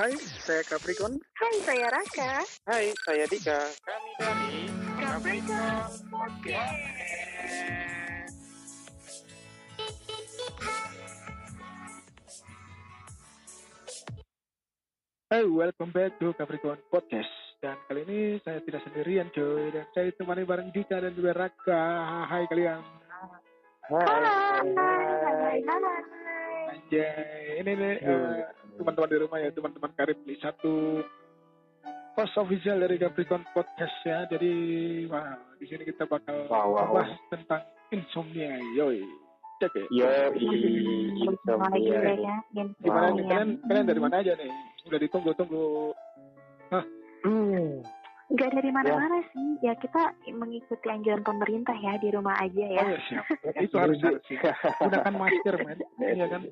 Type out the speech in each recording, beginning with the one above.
Hai, saya Capricorn. Hai, saya Raka. Hai, saya Dika. Kami dari Capricorn Podcast. Hai, welcome back to Capricorn Podcast. Dan kali ini saya tidak sendirian, coy. Dan saya ditemani bareng Dika dan juga Raka. Hai kalian. Hai. Hai. Hai. Anjay, ini nih eh, teman-teman di rumah ya, teman-teman karib di satu post official dari Capricorn Podcast ya. Jadi, wah, di sini kita bakal Wow, wow. membahas tentang insomnia, yoi. Cek ya. Yo, Lagi iya. ya. Gimana Wow. nih kalian? Kalian dari mana aja nih? Udah ditunggu-tunggu. Hmm. Enggak dari mana-mana sih. Ya kita mengikuti anjuran pemerintah ya di rumah aja ya. Oh ya siap. Itu harus harus sih. Gunakan masker, men. Iya kan?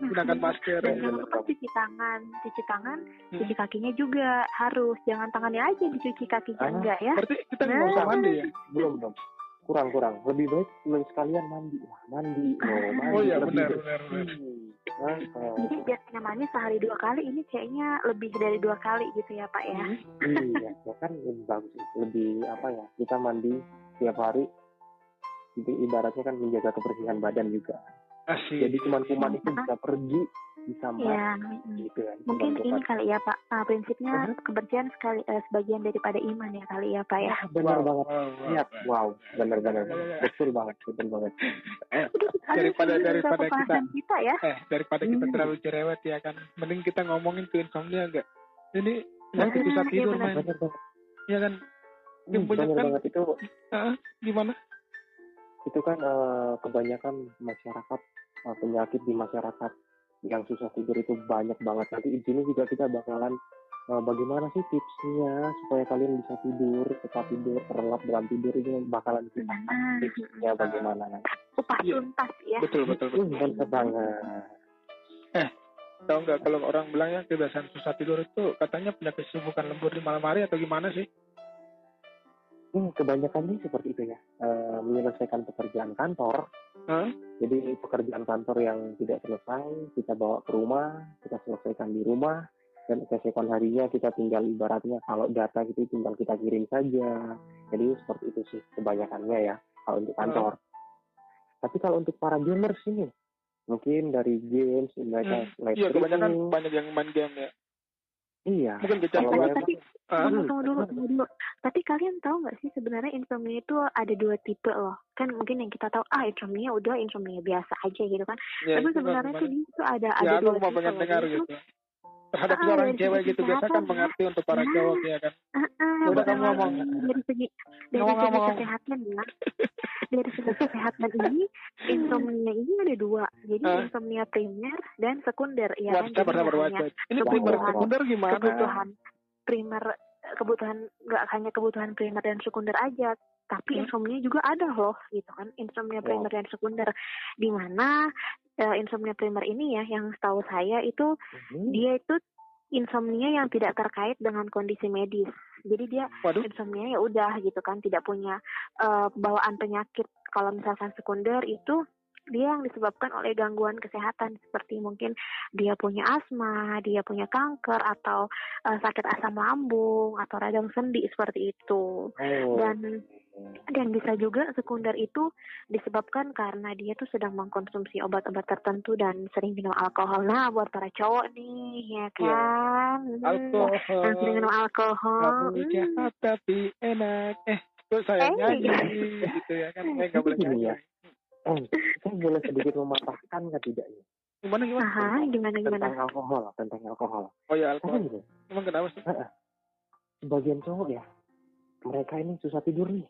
Gunakan masker. Dan jangan lupa cuci tangan, cuci tangan, cuci kakinya juga harus. Jangan tangannya aja dicuci kakinya Ah. enggak ya? Berarti kita nggak usah mandi ya? Belum, belum. Kurang, kurang. Lebih baik lu sekalian mandi. Wah, mandi. Oh, mandi. Oh iya Lebih benar benar benar. Hmm. Mantap. Jadi biasanya mandi sehari dua kali, ini kayaknya lebih dari dua kali gitu ya Pak ya. iya, ya kan lebih bagus. Lebih apa ya? Kita mandi tiap hari. Jadi ibaratnya kan menjaga kebersihan badan juga. Asik. Jadi cuman kuman itu bisa pergi, bisa Iya. mati mm. gitu kan. Mungkin Cuman ini kuman. kali ya Pak, Ah, prinsipnya Mhm. kebersihan sekali eh, sebagian daripada iman ya kali ya Pak ya. Ah, benar Wow, banget. wow, wow. Wow, benar-benar. Ya, ya, ya. Betul banget, betul banget. Eh, Daripada- daripada pembahasan kita ya. eh daripada kita Hmm. terlalu cerewet ya kan. Mending kita ngomongin ke insomnia enggak? Ini penyakit susah Iya, tidur, benar. Benar banget. Iya kan? Hmm, Yang benar kan- banget itu Heeh, gimana? Itu kan eh, kebanyakan masyarakat eh, penyakit di masyarakat yang susah tidur itu banyak banget. Nanti di sini juga kita bakalan eh, bagaimana sih tipsnya supaya kalian bisa tidur, tetap tidur, terlelap dalam tidur ini bakalan kita Nah, tipsnya bagaimana. kupas Iya. tuntas ya. Betul betul betul. Hmm, mantap banget. Tahu nggak kalau orang bilang ya kebiasaan susah tidur itu katanya penyakit bukan lembur di malam hari atau gimana sih? Hmm, kebanyakan sih seperti itu ya. Eh, menyelesaikan pekerjaan kantor. Hah? Jadi pekerjaan kantor yang tidak selesai kita bawa ke rumah, kita selesaikan di rumah dan keesokan harinya kita tinggal ibaratnya kalau data gitu tinggal kita kirim saja. Jadi seperti itu sih kebanyakannya ya kalau untuk kantor. Tapi kalau untuk para gamers ini mungkin dari games mereka live Iya kebanyakan banyak yang main game ya. Iya. Kecanduan. Kalau tapi, tapi Ah, tunggu, tunggu dulu, tunggu dulu. Tapi kalian tahu nggak sih sebenarnya insomnia itu ada dua tipe loh. Kan mungkin yang kita tahu, ah insomnia udah insomnia biasa aja gitu kan. ya, tapi itu kan sebenarnya tuh tuh ada ya ada dua tipe gitu. Terhadap Ah, seorang dari cewek gitu biasa kan mengerti untuk para Ah. cowok ya kan. Ah, ah, Ya udah, bukan kamu ngomong. dari segi dari Ngomong, segi ngomong. kesehatan ya. dari segi kesehatan ini insomnia ini ada dua. Jadi Ah. insomnia primer dan sekunder ya Wah, kan. sabar sabar hanya Ini primer sekunder gimana? kebutuhan primer kebutuhan nggak hanya kebutuhan primer dan sekunder aja tapi Hmm. insomnia juga ada loh gitu kan. Insomnia primer dan sekunder. Di mana eh, insomnia primer ini ya yang setahu saya itu Hmm. dia itu insomnia yang tidak terkait dengan kondisi medis. Jadi dia Waduh, insomnia ya udah gitu kan. Tidak punya eh, bawaan penyakit. Kalau misalkan sekunder itu dia yang disebabkan oleh gangguan kesehatan seperti mungkin dia punya asma, dia punya kanker atau eh, sakit asam lambung atau radang sendi seperti itu. Oh. Dan dan bisa juga sekunder itu disebabkan karena dia tuh sedang mengkonsumsi obat-obat tertentu dan sering minum alkohol. Nah, buat para cowok nih, ya Iya. kan? Alkohol. Yang sering minum alkohol. Kamu hmm. jahat tapi enak. Eh, kok saya Eh. nyanyi gitu ya kan? Eh, nggak boleh nyanyi. Ya. Eh, saya boleh sedikit mematahkan nggak tidak ya? Gimana gimana? Aha, gimana gimana? Tentang alkohol, tentang alkohol. Oh ya alkohol. gini, Emang kenapa sih? sebagian cowok ya, mereka ini susah tidur nih.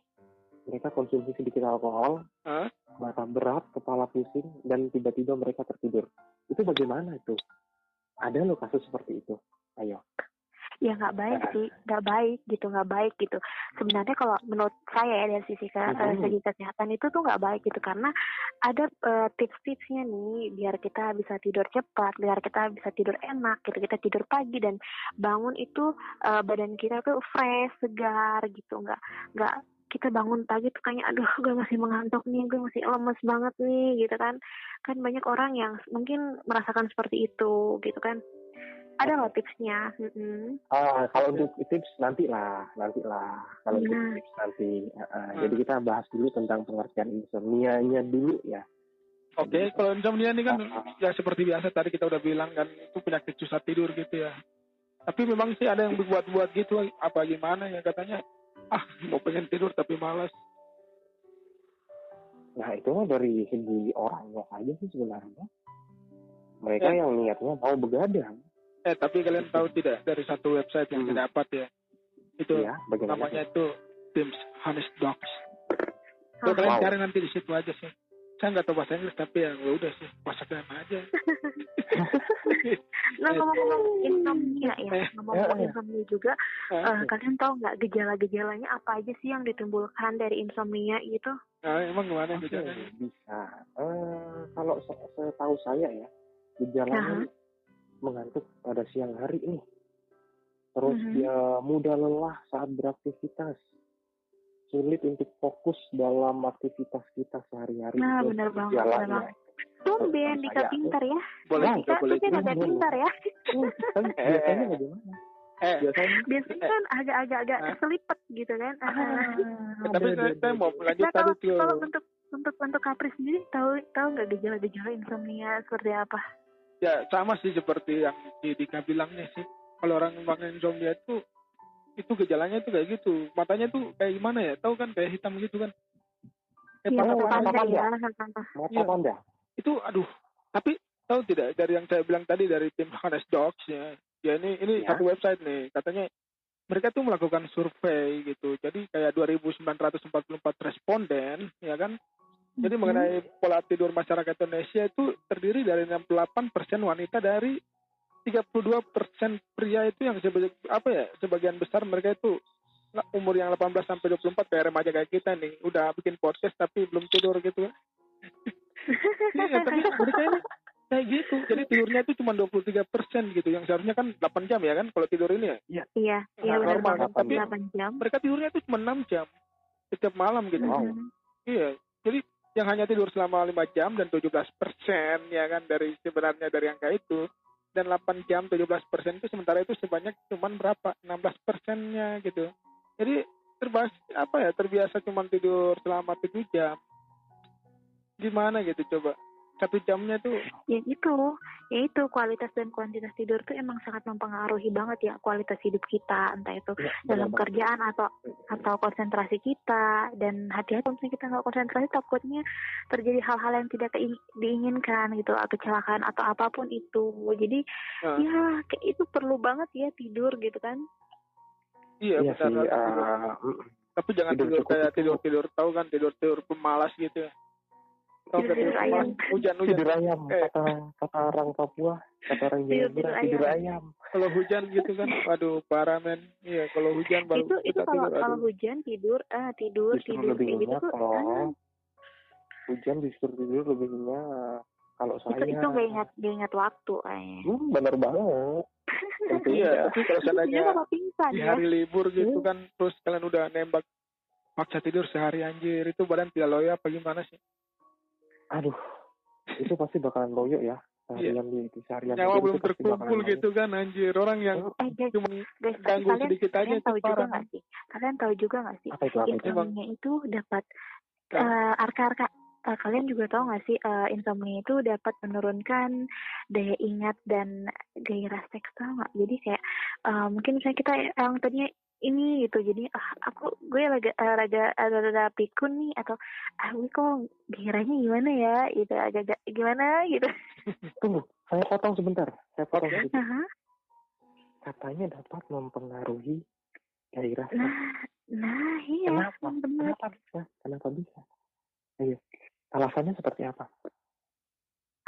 Mereka konsumsi sedikit alkohol, Hah? mata berat, kepala pusing, dan tiba-tiba mereka tertidur. Itu bagaimana itu? Ada loh kasus seperti itu. Ayo. Ya nggak baik sih. Nggak baik gitu nggak baik gitu. Sebenarnya kalau menurut saya ya dari sisi ke, Mhm. segi kesehatan itu tuh nggak baik gitu. Karena ada eh, tips-tipsnya nih biar kita bisa tidur cepat biar kita bisa tidur enak gitu. Kita tidur pagi dan bangun itu eh, badan kita tuh fresh segar gitu. Nggak nggak kita bangun pagi tuh kayaknya aduh gue masih mengantuk nih gue masih lemes banget nih gitu kan. Kan banyak orang yang mungkin merasakan seperti itu gitu kan ada loh tipsnya. Mm-mm. Ah, kalau untuk tips nanti lah, nanti lah. Kalau untuk Nah. tips nanti. Ah, ah. Hmm. Jadi kita bahas dulu tentang pengertian insomnia-nya dulu ya. Oke, kalau insomnia ini kan ah. ya seperti biasa tadi kita udah bilang kan itu penyakit susah tidur gitu ya. Tapi memang sih ada yang buat-buat gitu apa gimana ya katanya ah mau pengen tidur tapi malas. Nah itu mah dari segi orangnya aja sih sebenarnya. Mereka Ya. yang niatnya mau begadang. Eh tapi kalian tahu tidak dari satu website yang Hmm. saya dapat ya itu Ya, namanya itu Teams Honest Docs. Ah, kalian Wow. cari nanti di situ aja sih. Saya nggak tahu bahasa Inggris tapi ya ya udah sih pasakan aja. Nah ngomong-ngomong insomnia ya, Eh, ngomong-ngomong eh. insomnia juga, eh, kalian tahu nggak gejala-gejalanya apa aja sih yang ditimbulkan dari insomnia itu? nah, emang gimana Oke, gejalanya? bisa. Eh, kalau setahu saya ya, gejalanya mengantuk pada siang hari nih. Terus Mhm. dia mudah lelah saat beraktivitas. Sulit untuk fokus dalam aktivitas kita sehari-hari. Nah, benar banget, banget. Tumben Dika pintar ya. Boleh Nah, Dika boleh agak pintar ya. Hmm, kan biasanya bagaimana? Eh, Biasanya Biasanya kan agak-agak agak Ah. keselipet gitu kan. Ah, Eh, tapi saya, mau lanjut Nah, kalau, tadi tuh. kalau untuk untuk untuk Kapri sendiri tahu tahu nggak gejala-gejala insomnia seperti apa? Ya sama sih seperti yang di Dika bilangnya sih. Kalau orang memang insomnia itu itu gejalanya tuh kayak gitu. Matanya tuh kayak gimana ya? Tahu kan kayak hitam gitu kan? Eh, Iya, patah- mata panda ya. Mata Iya. panda. itu aduh. Tapi tahu tidak dari yang saya bilang tadi dari tim Honest Dogs ya. Ya ini ini Ya. satu website nih. Katanya mereka tuh melakukan survei gitu. Jadi kayak 2944 responden ya kan Jadi Mhm. mengenai pola tidur masyarakat Indonesia itu terdiri dari 68% wanita dari 32% pria itu yang sebagai apa ya sebagian besar mereka itu nah, umur yang 18 sampai 24 kayak remaja kayak kita nih udah bikin podcast tapi belum tidur gitu kan. Iya, tapi mereka ini kayak gitu. Jadi tidurnya itu cuma 23% gitu yang seharusnya kan 8 jam ya kan kalau tidur ini ya. Iya, iya Nah, benar normal, banget. tapi- 8 jam. Mereka tidurnya itu cuma 6 jam setiap malam gitu. Wow. Mhm. Iya, jadi yang hanya tidur selama 5 jam dan 17 persen ya kan dari sebenarnya dari angka itu dan 8 jam 17 persen itu sementara itu sebanyak cuman berapa 16 persennya gitu. Jadi terbas apa ya terbiasa cuman tidur selama 7 jam. Gimana gitu coba? Satu jamnya tuh Ya itu, ya itu kualitas dan kuantitas tidur tuh emang sangat mempengaruhi banget ya kualitas hidup kita, entah itu Ya, dalam benar kerjaan atau atau konsentrasi kita dan hati-hati kalau misalnya kita nggak konsentrasi takutnya terjadi hal-hal yang tidak diinginkan gitu kecelakaan atau apa pun itu jadi Nah. ya kayak itu perlu banget ya tidur gitu kan iya, Iya sih. benar. eh, mm, Tapi jangan tidur tidur, kayak itu. tidur-tidur tahu kan tidur-tidur pemalas gitu. Tidur tidur ayam. pemalas? Hujan-hujan. tidur ayam Eh. kata kata orang Papua kata orang Tidur- Jawa tidur tidur ayam. ayam kalau hujan gitu kan waduh parah men iya kalau hujan baru itu itu kita kalau tidur kalau aduh. hujan tidur ah tidur justru tidur lebih kayak gitu tuh loh ah, hujan justru tidur lebih nyenyak kalau itu saya itu gak ingat gak ingat waktu eh. hmm, bener banget Tentu iya ya. tapi kalau Itu seandainya kalau pingsan di ya hari libur gitu Hmm. kan terus kalian udah nembak paksa tidur sehari anjir itu badan tidak loyo apa gimana sih aduh itu pasti bakalan loyo ya seharian di di seharian nyawa belum terkumpul gitu kan anjir. Orang yang eh guys cuma guys ganggu kalian sedikit aja kalian tahu juga parah. nggak sih? Kalian tahu juga nggak sih? Apa itu apa itu? insomnia itu dapat eh, arka-arka. Eh, kalian juga tahu nggak sih eh, insomnia itu dapat menurunkan daya ingat dan gairah seks tau nggak? Jadi kayak eh, mungkin misalnya kita yang tadinya ini gitu. Jadi ah aku gue raga eh, raga ada pikun nih atau ah gue kok gairahnya gimana ya? Gitu agak-agak gimana? Gitu. Tunggu saya potong sebentar. Saya potong Oke. sedikit. Aha. katanya dapat mempengaruhi gairah nah nah iya kenapa? benar kenapa bisa? Kenapa bisa? Ayo alasannya seperti apa?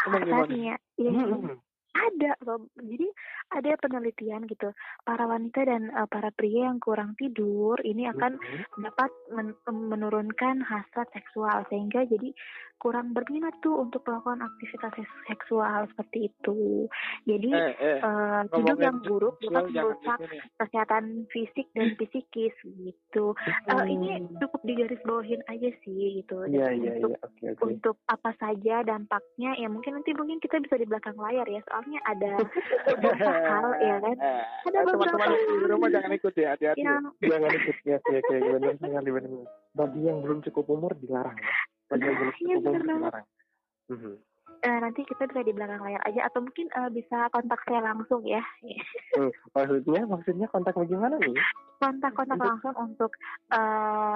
Alasannya ya, Hmm. ada loh jadi ada penelitian gitu para wanita dan eh, para pria yang kurang tidur ini akan Hmm. dapat men- menurunkan hasrat seksual sehingga jadi kurang berminat tuh untuk melakukan aktivitas seks- seksual seperti itu. Jadi eh eh eh, tidur yang buruk dapat jangan merusak kesehatan fisik dan psikis gitu. Eh, ini cukup digarisbawahin aja sih gitu. Dan iya untuk iya oke oke. untuk apa saja dampaknya ya mungkin nanti mungkin kita bisa di belakang layar ya soalnya ada hal ya kan Eh, Ada eh, beberapa teman-teman di rumah jangan ikut ya hati-hati ya. yang Jangan ikut ya oke oke benar sekali benar. Bagi yang belum cukup umur dilarang. ya. Bagi yang belum Iya, cukup umur dilarang. Eh, nanti kita bisa di belakang layar aja atau mungkin eh, bisa kontak saya langsung ya Hmm, Maksudnya maksudnya kontak bagaimana nih? kontak kontak Untuk- langsung untuk eh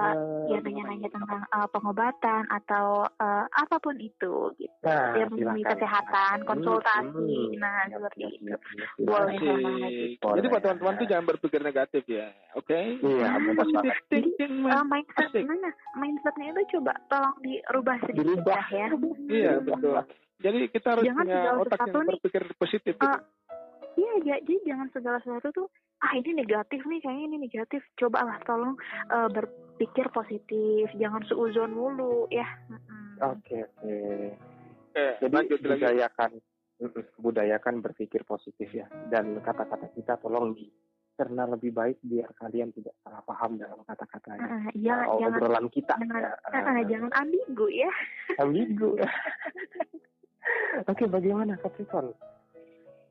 Eh, ya nanya-nanya tentang eh, pengobatan atau eh, apa pun itu gitu Nah, yang mengenai kesehatan Hmm, konsultasi hmm. nah seperti itu. Boleh. Boleh. Jadi buat teman-teman tuh jangan berpikir negatif ya, oke? Iya, banget. thinking Eh, man. mindset mana mindsetnya itu coba tolong dirubah sedikit Dirubah. ya Iya betul. Jadi kita harus Jangan punya otak yang nih, berpikir positif. Gitu. eh, Iya, ja- jadi jangan segala sesuatu tuh ah ini negatif nih kayaknya ini negatif. Cobalah tolong eh, berpikir positif, jangan seuzon mulu ya. Oke oke. Eh, Jadi lanjut budayakan mm-mm, budayakan berpikir positif ya dan kata-kata kita tolong dicerna lebih baik biar kalian tidak salah paham dalam kata-katanya. Eh, jangan Nah, jangan obrolan kita jangan ya. eh, jangan ambigu ya. ambigu. Oke, bagaimana Capricorn?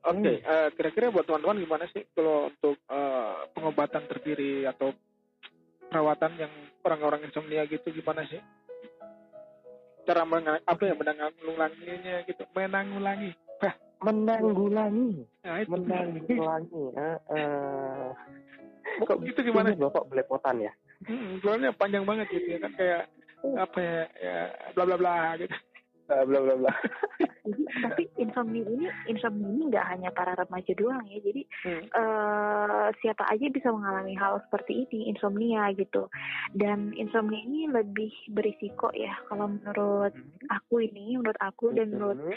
Oke, eh, kira-kira buat teman-teman gimana sih kalau untuk eh, pengobatan terdiri atau perawatan yang orang-orang insomnia gitu gimana sih? Cara menang, apa ya menanggulanginya gitu, menanggulangi. Hah, Menanggulangi, nah itu. menanggulangi. Eh, eh. Kok itu gimana? ini Bapak belepotan ya? Hmm, panjang banget gitu ya kan kayak apa ya, ya bla bla bla gitu. Bla bla bla bla. Jadi tapi insomnia ini insomnia ini nggak hanya para remaja doang ya. Jadi Hmm. eh siapa aja bisa mengalami hal seperti ini insomnia gitu. Dan insomnia ini lebih berisiko ya kalau menurut aku ini, menurut aku dan menurut Mhm.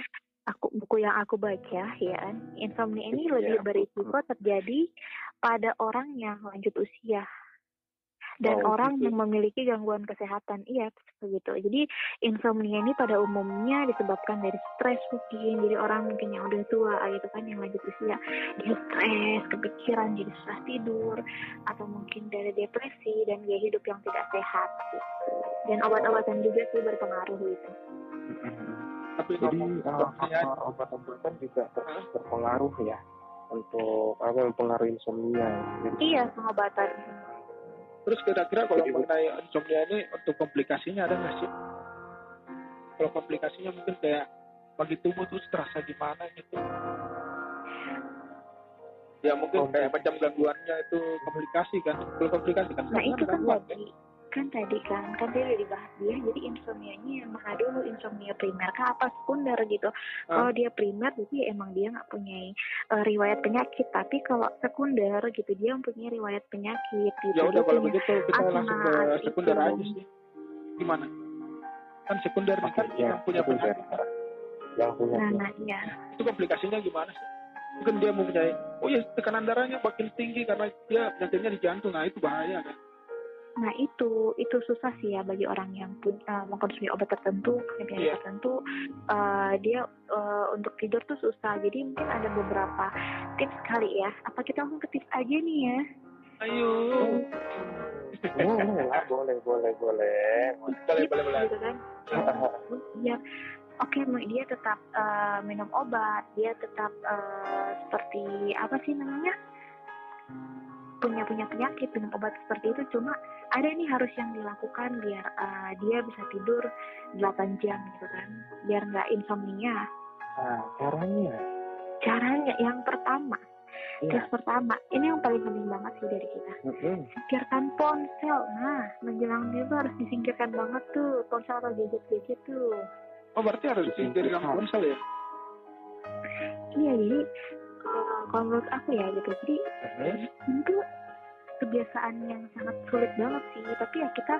aku buku yang aku baca ya kan, insomnia ini Iya. lebih berisiko terjadi pada orang yang lanjut usia dan Oh, orang gitu. yang memiliki gangguan kesehatan iya begitu. Jadi insomnia ini pada umumnya disebabkan dari stres mungkin. Jadi orang mungkin yang udah tua gitu kan yang lanjut usia dia stres kepikiran jadi susah tidur atau mungkin dari depresi dan gaya hidup yang tidak sehat gitu. Dan obat-obatan juga sih berpengaruh gitu. Tapi Jadi uh, insomnia, faktor obat-obatan juga ber- berpengaruh ya untuk apa mempengaruhi insomnia. Jadi, iya pengobatan terus kira-kira kalau mengenai insomnia ini untuk komplikasinya ada nggak sih? Kalau komplikasinya mungkin kayak bagi tubuh tuh terasa gimana gitu? Ya mungkin kayak macam gangguannya itu komplikasi kan? Kalau komplikasi kan Nah itu kan gangguan, tadi kan tadi kan kan tadi udah dibahas dia jadi insomnianya yang mana dulu insomnia primer kah apa sekunder gitu kalau dia primer jadi emang dia nggak punya eh, riwayat penyakit tapi kalau sekunder gitu dia mempunyai riwayat penyakit gitu Ya udah kalau begitu kita asma, langsung ke sekunder itu. aja sih. Gimana? Kan sekunder Oke, kan ya, yang punya sekunder. penyakit. yang punya nah nah iya Itu komplikasinya gimana sih? Mungkin dia mempunyai, oh ya tekanan darahnya makin tinggi karena dia penyakitnya di jantung. Nah itu bahaya kan? Nah itu itu susah sih ya bagi orang yang pun uh, mengkonsumsi obat tertentu, penyakit Iya. tertentu, uh, dia uh, untuk tidur tuh susah. Jadi mungkin ada beberapa tips kali ya. Apa kita langsung ke tips aja nih ya? Ayo. boleh boleh, boleh, boleh. Boleh, boleh, boleh. Gitu kan? Biar oke mau dia tetap uh, minum obat, dia tetap uh, seperti apa sih namanya? Punya punya penyakit minum obat seperti itu. Cuma ada nih harus yang dilakukan biar uh, dia bisa tidur 8 jam gitu kan. Biar nggak insomnia. Nah, caranya. caranya yang pertama. Iya. tips pertama. Ini yang paling penting banget sih dari kita. Mhm. singkirkan ponsel. Nah menjelang tidur harus disingkirkan banget tuh. Ponsel atau gadget gadget tuh. Oh berarti harus disingkirkan ponsel ya? iya jadi uh, kalau menurut aku ya gitu jadi Mhm. itu kebiasaan yang sangat sulit banget sih tapi ya kita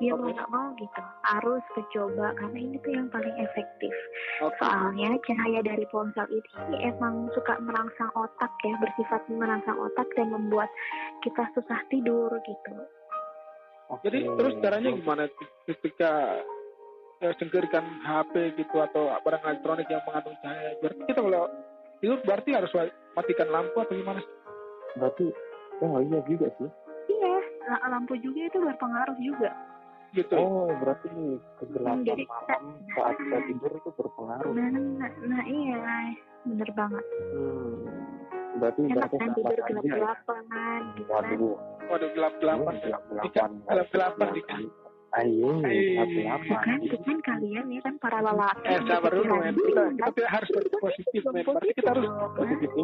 ya mau Oke. nggak mau gitu harus mencoba karena ini tuh yang paling efektif Oke. soalnya cahaya dari ponsel ini emang suka merangsang otak ya bersifat merangsang otak dan membuat kita susah tidur gitu Oke. Jadi terus caranya gimana ketika ya, singkirkan HP gitu atau barang elektronik yang mengandung cahaya. Berarti kita kalau tidur berarti harus matikan lampu atau gimana? Berarti oh iya juga sih. Iya, la- lampu juga itu berpengaruh juga. Gitu. Oh berarti kegelapan Jadi, malam saat kita tidur itu berpengaruh. Nah, nah, nah iya, bener banget. Hmm. Berarti Enak berarti kan sama tidur saja ya. gelap-gelapan gitu kan. Waduh, Waduh gelap-gelapan. gelap gelapan. gelap-gelapan Dika. Ayo, Hey. Gelap Tuh kan, kan kalian ya kan para lelaki. Eh sabar dulu men. Kita, kita tidak harus positif men. Berarti kita harus Positif.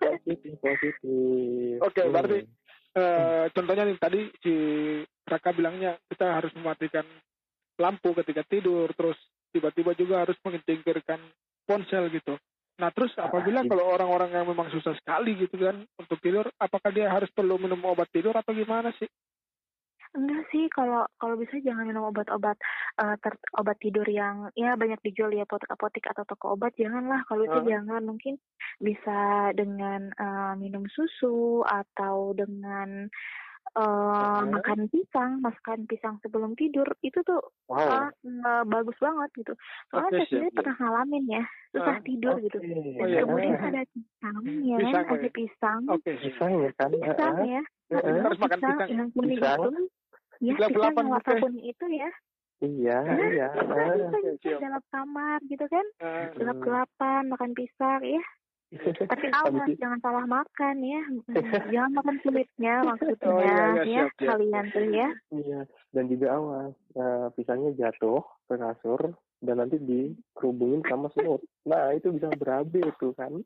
Positif, positif. Oke, Hmm. berarti eh, contohnya nih tadi si Raka bilangnya kita harus mematikan lampu ketika tidur, terus tiba-tiba juga harus menyingkirkan ponsel gitu. Nah terus apabila itu- kalau orang-orang yang memang susah sekali gitu kan untuk tidur, apakah dia harus perlu minum obat tidur atau gimana sih? Enggak sih, kalau kalau bisa jangan minum obat-obat ter- obat tidur yang ya banyak dijual di apotek-apotek atau toko obat, janganlah. Kalau itu jangan, mungkin bisa dengan eh, minum susu atau dengan Ah. makan pisang, makan pisang sebelum tidur itu tuh Wow. eh, bagus banget gitu. Soalnya Oke, saya sendiri siap, pernah ngalamin ya, susah Ah, tidur gitu. Oke. Dan Oh, iya. kemudian Ah, ada pisang, ya, Pisang, ada ya. pisang, Oke, Pisang ya kan? pisang ya. ah, ah. Harus makan pisang. yang kuning Pisang. itu. Ya, gitu ya. kuning itu ya. Iya, Nah, iya. kita siap. dalam kamar gitu kan. Eh, Gelap-gelapan, makan pisang ya. Tapi awas, itu- jangan salah makan ya. Jangan makan kulitnya maksudnya Oh, iya, iya, ya. siap. Kalian tuh ya. Iya, dan juga awas eh, pisangnya jatuh ke kasur dan nanti dikerubungin sama semut. Nah itu bisa berabe tuh kan,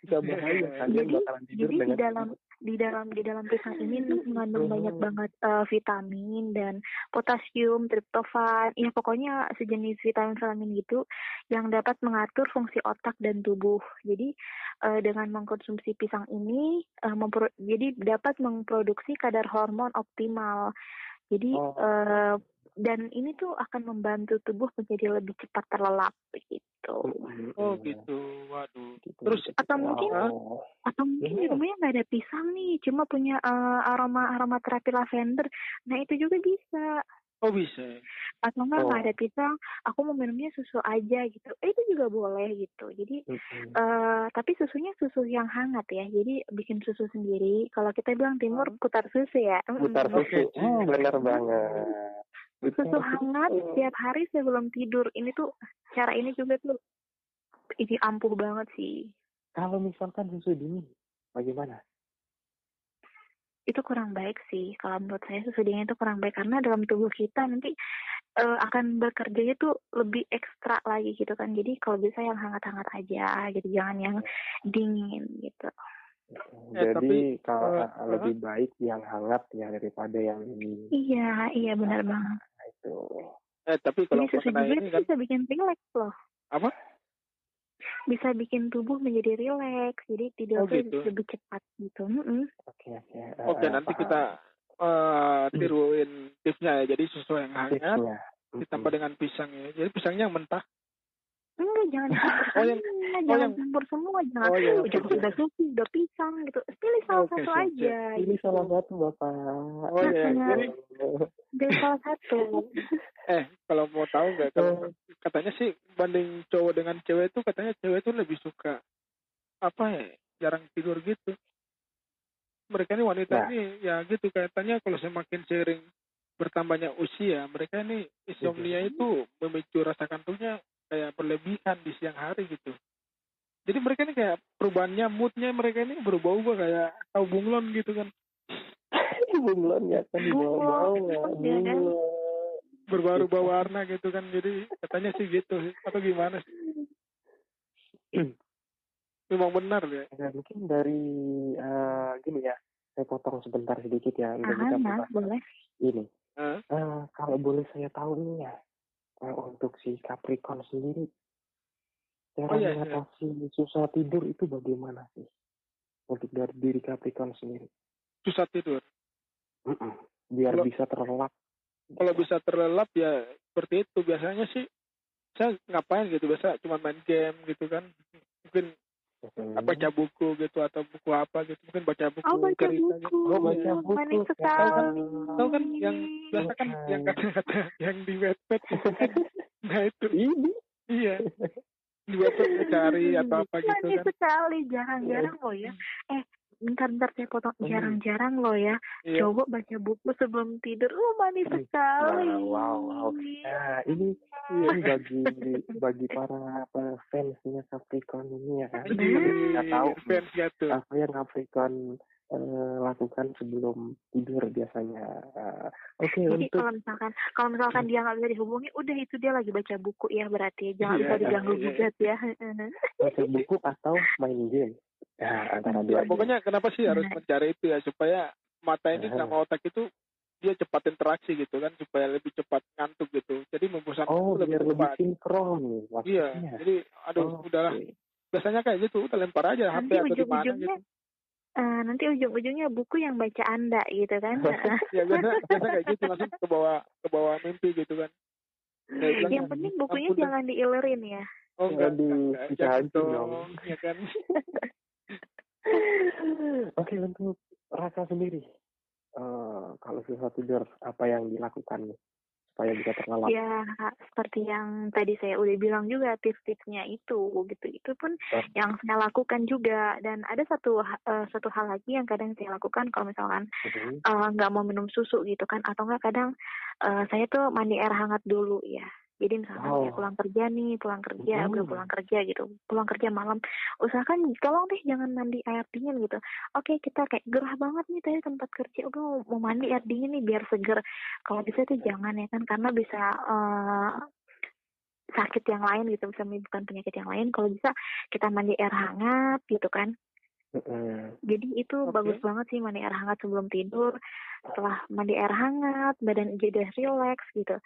bisa bahaya kalian Jadi- bakalan tidur jadi di dalam- di dalam di dalam pisang ini mengandung Hmm. banyak banget eh, vitamin dan potasium, triptofan, ya pokoknya sejenis vitamin-vitamin gitu yang dapat mengatur fungsi otak dan tubuh. Jadi eh, dengan mengkonsumsi pisang ini mempro- jadi dapat memproduksi kadar hormon optimal. Jadi Oh. eh, dan ini tuh akan membantu tubuh menjadi lebih cepat terlelap gitu. Oh mm, gitu, waduh. gitu. Terus atau mungkin Oh. atau mungkin di Iya. rumahnya nggak ada pisang nih, cuma punya eh, aroma aroma terapi lavender. Nah itu juga bisa. Oh bisa. Atau enggak nggak Oh. ada pisang, aku mau minumnya susu aja gitu. Eh, itu juga boleh gitu. Jadi eh tapi susunya susu yang hangat ya. Jadi bikin susu sendiri. Kalau kita bilang timur putar susu ya. Putar susu, Oke. Hmm, benar banget. Susu hangat setiap hari sebelum tidur. Ini tuh cara ini juga tuh ini ampuh banget sih. Kalau misalkan susu dingin, bagaimana? itu kurang baik sih. Kalau menurut saya susu dingin itu kurang baik. Karena dalam tubuh kita nanti eh, akan bekerjanya tuh lebih ekstra lagi gitu kan. Jadi kalau bisa yang hangat-hangat aja gitu. Jangan yang dingin gitu. Eh, Jadi tapi, kalau eh, lebih baik yang hangat ya daripada yang dingin. iya iya benar banget Nah, itu. Eh tapi kalau jadi susu ini itu kan bisa bikin rileks loh Apa? bisa bikin tubuh menjadi rileks jadi tidur Oh, gitu. lebih cepat gitu. Oke oke. Oke, Eh, nanti paham. kita eh tiruin tipsnya ya. Jadi susu yang hangat tipsnya. ditambah dengan pisang ya. Jadi pisangnya yang mentah. Enggak jangan Oh, yang- oh, jangan yang- campur semua jangan Oh iya, jangan siap. udah susu udah pisang gitu pilih salah Oke, satu siap, aja Ini gitu. salah satu bapak. Oh iya, jadi dari salah satu eh kalau mau tahu nggak kalau katanya sih banding cowok dengan cewek itu katanya cewek itu lebih suka apa ya jarang tidur gitu. Mereka ini wanita Nah. ini ya gitu katanya kalau semakin sering bertambahnya usia mereka ini insomnia itu memicu rasa kantuknya kayak berlebihan di siang hari gitu. Jadi mereka ini kayak perubahannya moodnya mereka ini berubah-ubah kayak tahu bunglon gitu kan bunglon ya kan. Bunglon, ya kan? Bunglon. berubah-ubah warna gitu kan jadi katanya sih gitu atau gimana sih? Memang benar ya. Ya, mungkin dari eh, gini ya, saya potong sebentar sedikit ya untuk ah kita bahas boleh ini. Eh, kalau boleh saya tahu nih ya, eh, untuk si Capricorn sendiri, cara Oh, iya, iya. mengatasi susah tidur itu bagaimana sih? Untuk dari diri Capricorn sendiri, susah tidur. Mm-mm. biar Kalau- bisa terlelap. Kalau bisa terlelap ya seperti itu biasanya sih saya ngapain gitu biasa cuma main game gitu kan mungkin Hmm. baca buku gitu atau buku apa gitu mungkin baca buku Oh baca cerita buku. gitu. Oh, baca buku. Manis Tahu sekali. kan? Tahu kan yang biasa kan yang kata-kata yang di webpad gitu kan. Nah itu Ini. iya. Di webpad dia cari atau apa gitu Manis kan. sekali, jarang-jarang loh ya. Eh, bentar-bentar saya potong. Hmm. Jarang-jarang loh ya. Iya. Coba baca buku sebelum tidur. Oh, manis sekali. Wow, wow, wow. Nah, ini ini bagi bagi para para fansnya Capricorn ini ya kan. Iya. Kita tahu Fans gitu. apa yang Capricorn eh, lakukan sebelum tidur biasanya. Eh, Oke Jadi untuk kalau misalkan kalau misalkan dia nggak bisa dihubungi, udah itu dia lagi baca buku ya berarti jangan Iya, bisa diganggu iya. gugat ya. baca buku atau main game. Nah, antara dua. Ya, pokoknya kenapa sih harus Nah. mencari itu ya supaya mata ini Nah. sama otak itu dia cepat interaksi gitu kan supaya lebih cepat ngantuk gitu. Jadi membosankan Oh, itu biar lebih cepat. sinkron Iya, maksudnya. jadi aduh Oh, udahlah. oke. Biasanya kayak gitu, udah lempar aja HP Nanti atau di mana ujung-ujungnya gitu. eh, nanti ujung-ujungnya buku yang baca anda gitu kan. ya biasa biasa kayak gitu langsung ke bawah ke bawah mimpi gitu kan. Bilang, yang penting bukunya jangan diilerin ya. oh enggak, Aduh, enggak, enggak, bisa jangan hancur dong, dong. ya kan. Oke untuk rasa sendiri, eh, kalau susah tidur apa yang dilakukan supaya bisa terlelap? Ya, seperti yang tadi saya udah bilang juga tips-tipsnya itu gitu. Itu pun Oh. yang saya lakukan juga dan ada satu eh, satu hal lagi yang kadang saya lakukan kalau misalkan Mhm. eh, nggak mau minum susu gitu kan atau enggak kadang eh, saya tuh mandi air hangat dulu ya. Jadi misalkan Oh. saya pulang kerja nih, pulang kerja, udah Hmm. pulang kerja gitu, pulang kerja malam, usahakan tolong deh jangan mandi air dingin gitu. Oke kita kayak gerah banget nih tadi tempat kerja, udah mau, mau mandi air dingin nih biar seger. Kalau bisa tuh jangan ya kan karena bisa eh, sakit yang lain gitu, bisa menimbulkan penyakit yang lain. Kalau bisa kita mandi air hangat gitu kan. Mhm. Jadi itu Oke. bagus banget sih mandi air hangat sebelum tidur. Setelah mandi air hangat, badan jadi rileks gitu.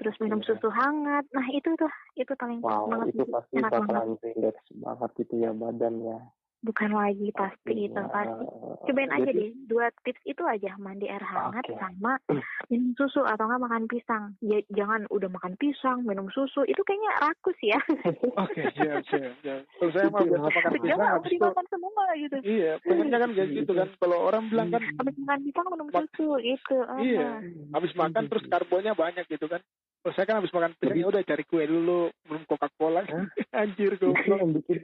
Terus minum Iya. susu hangat. Nah itu tuh, itu paling Wow, banget itu pasti enak banget. bakalan relax banget gitu ya badan ya. Bukan lagi pasti itu Iya. pasti. Cobain aja Jadi- deh, dua tips itu aja mandi air hangat Oke. sama minum susu atau enggak makan pisang. Ya, jangan udah makan pisang, minum susu, itu kayaknya rakus ya. Oke, siap, siap, siap. Kalau saya Itu yang makan pisang habis itu dimakan semua gitu. iya, pengennya kan kayak gitu kan. Kalau orang bilang kan Habis makan pisang minum susu gitu. Iya. Habis makan terus karbonya banyak gitu kan. Kalau saya kan habis makan pisang Jadi- ya udah cari kue dulu, minum Coca-Cola. Hah? Anjir itu goblok. yang bikin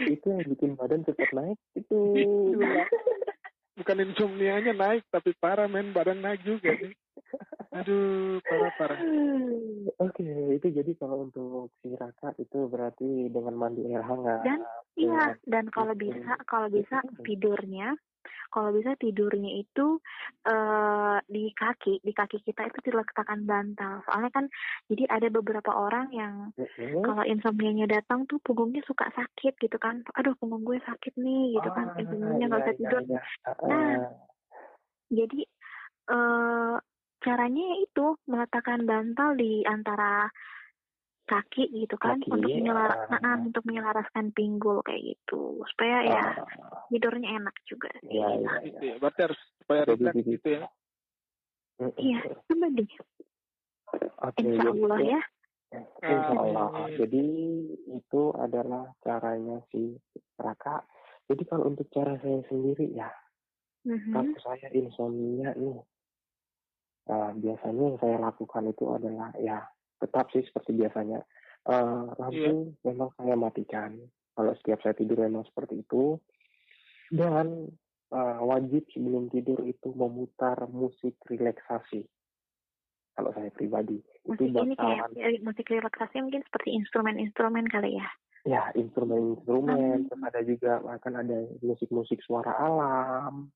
itu yang bikin badan cepat naik itu. Itulah. Bukan insomnianya naik, tapi parah men badan naik juga nih. Aduh, parah parah. Oke, itu jadi kalau untuk si Raka itu berarti dengan mandi air hangat. Dan Iya, dan kalau bisa, kalau bisa Betul. tidurnya, kalau bisa tidurnya itu eh di kaki, di kaki kita itu diletakkan bantal. Soalnya kan, jadi ada beberapa orang yang Mhm. kalau insomnia datang tuh punggungnya suka sakit gitu kan. Aduh, punggung gue sakit nih gitu kan. Ah, Insomnia nggak iya, bisa iya, tidur. iya. Ah, Nah, ah. Jadi eh caranya itu meletakkan bantal di antara kaki gitu kan Kaki, untuk menyelar ah. nah, untuk menyelaraskan pinggul kayak gitu supaya ya Ah, tidurnya enak juga sih. Iya, iya, Gitu ya. Berarti harus supaya relax gitu. gitu ya. Iya, coba deh. Oke, Insya Allah ya. Insya Allah. Jadi itu adalah caranya si Raka. Jadi kalau untuk cara saya sendiri ya, Mhm. kalau saya insomnia nih, eh, biasanya yang saya lakukan itu adalah ya tetap sih seperti biasanya. Eh, lampu memang saya matikan. Kalau setiap saya tidur memang seperti itu. Dan eh, wajib sebelum tidur itu memutar musik relaksasi. Kalau saya pribadi itu Musik ini kayak eh, musik relaksasi mungkin seperti instrumen-instrumen kali ya. ya instrumen-instrumen Hmm. terus ada juga bahkan ada musik-musik suara alam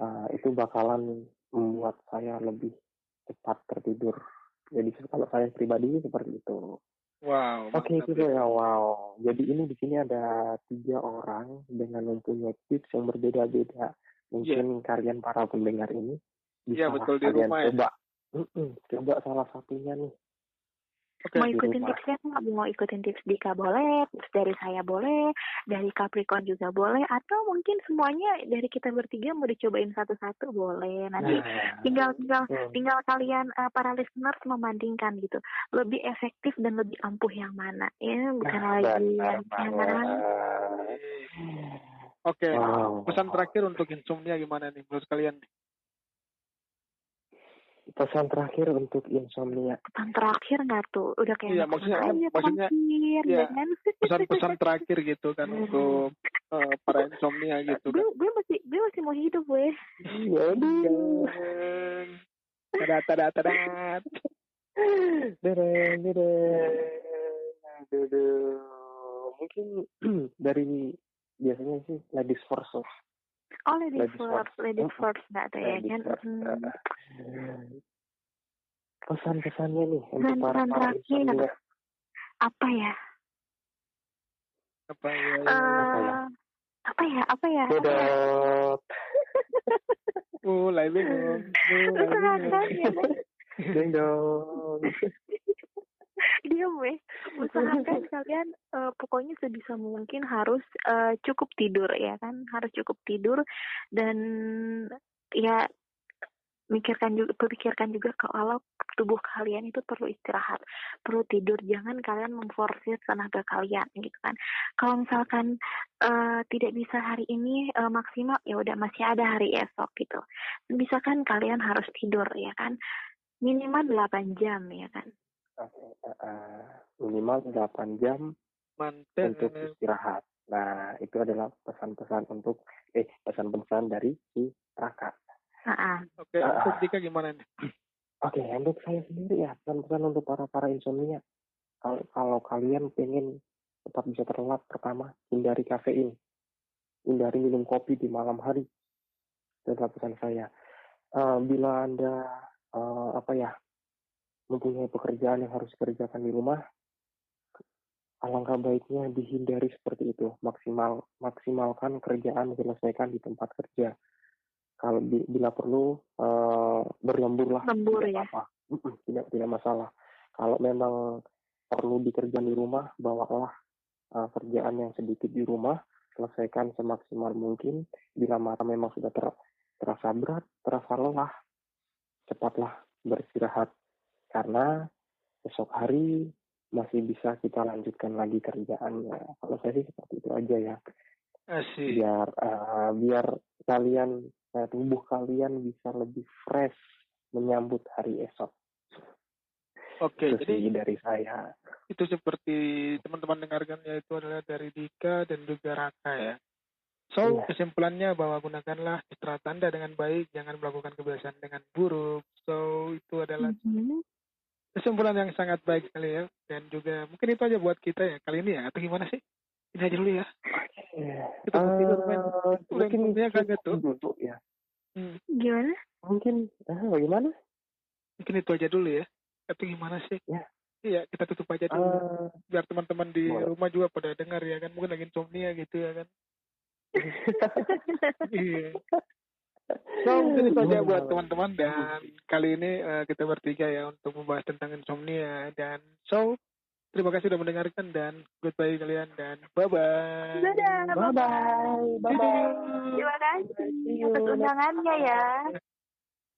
Nah, itu bakalan membuat saya lebih cepat tertidur jadi kalau saya pribadi seperti itu Wow. oke mantap itu ya. ya wow jadi ini di sini ada tiga orang dengan mempunyai tips yang berbeda-beda mungkin kalian para pendengar ini Iya, bisa betul, di kalian rumah ya. coba Mm-mm, coba salah satunya nih Oke. mau ikutin tipsnya nggak? Mau ikutin tips Dika boleh, tips dari saya boleh, dari Capricorn juga boleh, atau mungkin semuanya dari kita bertiga mau dicobain satu-satu boleh. Nanti Nah, tinggal tinggal tinggal kalian eh, para listeners membandingkan gitu lebih efektif dan lebih ampuh yang mana ya bukan Nah, lagi benar yang yang mana. Oke, Wow. pesan terakhir untuk insomnia gimana nih menurut kalian? Pesan terakhir untuk insomnia. pesan terakhir nggak tuh udah kayak Iya, maksudnya aja, kan- maksudnya, iya, ya kan? Pesan-pesan terakhir gitu kan untuk eh, para insomnia gitu gue kan. gue masih gue masih mau hidup gue Iya, Tada tada tada. Dereng, dereng. Mungkin dari biasanya sih ladies first. Oh ladies Ladies first first. ladies first nggak tuh ya kan. Hmm. Pesan-pesannya nih untuk para para terakhir. apa ya Apa ya? Ya? apa ya apa ya apa ya Dedot. Mulai bingung. Mulai bingung. Deng dong. diam weh. Usahakan kalian eh, pokoknya sebisa mungkin harus eh, cukup tidur ya kan? Harus cukup tidur dan ya mikirkan juga pikirkan juga kalau tubuh kalian itu perlu istirahat perlu tidur. Jangan kalian memforsir tenaga kalian gitu kan. Kalau misalkan eh, tidak bisa hari ini eh, maksimal ya udah masih ada hari esok gitu. Bisa kan kalian harus tidur ya kan. Minimal 8 jam ya kan Eh, minimal 8 jam Manten. untuk istirahat. Nah, itu adalah pesan-pesan untuk eh pesan-pesan dari si Raka. Ah, ah. Oke, Ah. untuk Dika gimana nih? Oke, untuk saya sendiri ya, pesan-pesan untuk para para insomnia. Kalau kalau kalian pengen tetap bisa terlelap, pertama hindari kafein, hindari minum kopi di malam hari. Itu adalah pesan saya. Eh, bila anda eh, apa ya mempunyai pekerjaan yang harus dikerjakan di rumah, alangkah baiknya dihindari seperti itu. Maksimal maksimalkan kerjaan selesaikan di tempat kerja. Kalau bi- bila perlu eh, berlembur lah, Lembur tidak ya. Mm-mm, tidak tidak masalah. Kalau memang perlu dikerjakan di rumah, bawalah eh, kerjaan yang sedikit di rumah, selesaikan semaksimal mungkin. Bila mata memang sudah ter- terasa berat, terasa lelah, cepatlah beristirahat karena esok hari masih bisa kita lanjutkan lagi kerjaannya. Kalau saya sih seperti itu aja ya. Asik. Biar eh, biar kalian eh, tubuh kalian bisa lebih fresh menyambut hari esok. Oke, itu jadi sih dari saya. itu seperti teman-teman dengarkan yaitu adalah dari Dika dan juga Raka ya. So, Iya. kesimpulannya bahwa gunakanlah istirahat Anda dengan baik, jangan melakukan kebiasaan dengan buruk. So, itu adalah Mhm. Kesimpulan yang sangat baik sekali ya. Dan juga mungkin itu aja buat kita ya kali ini ya. Atau gimana sih? Ini aja dulu ya. Kita mau tidur. Eh, mungkin insomnia kaget tuh. dulu ya. Hmm, Gimana? Mungkin eh, bagaimana? mungkin itu aja dulu ya. Atau gimana sih? Ya. Iya, kita tutup aja dulu. Eh, Biar teman-teman di boleh. rumah juga pada dengar ya kan. Mungkin lagi insomnia gitu ya kan. Iya. So, mungkin itu aja Boleh, buat teman-teman dan kali ini eh, kita bertiga ya untuk membahas tentang insomnia dan so terima kasih sudah mendengarkan dan goodbye kalian dan bye bye. Dadah, Bye bye. Bye bye. Terima kasih atas undangannya ya.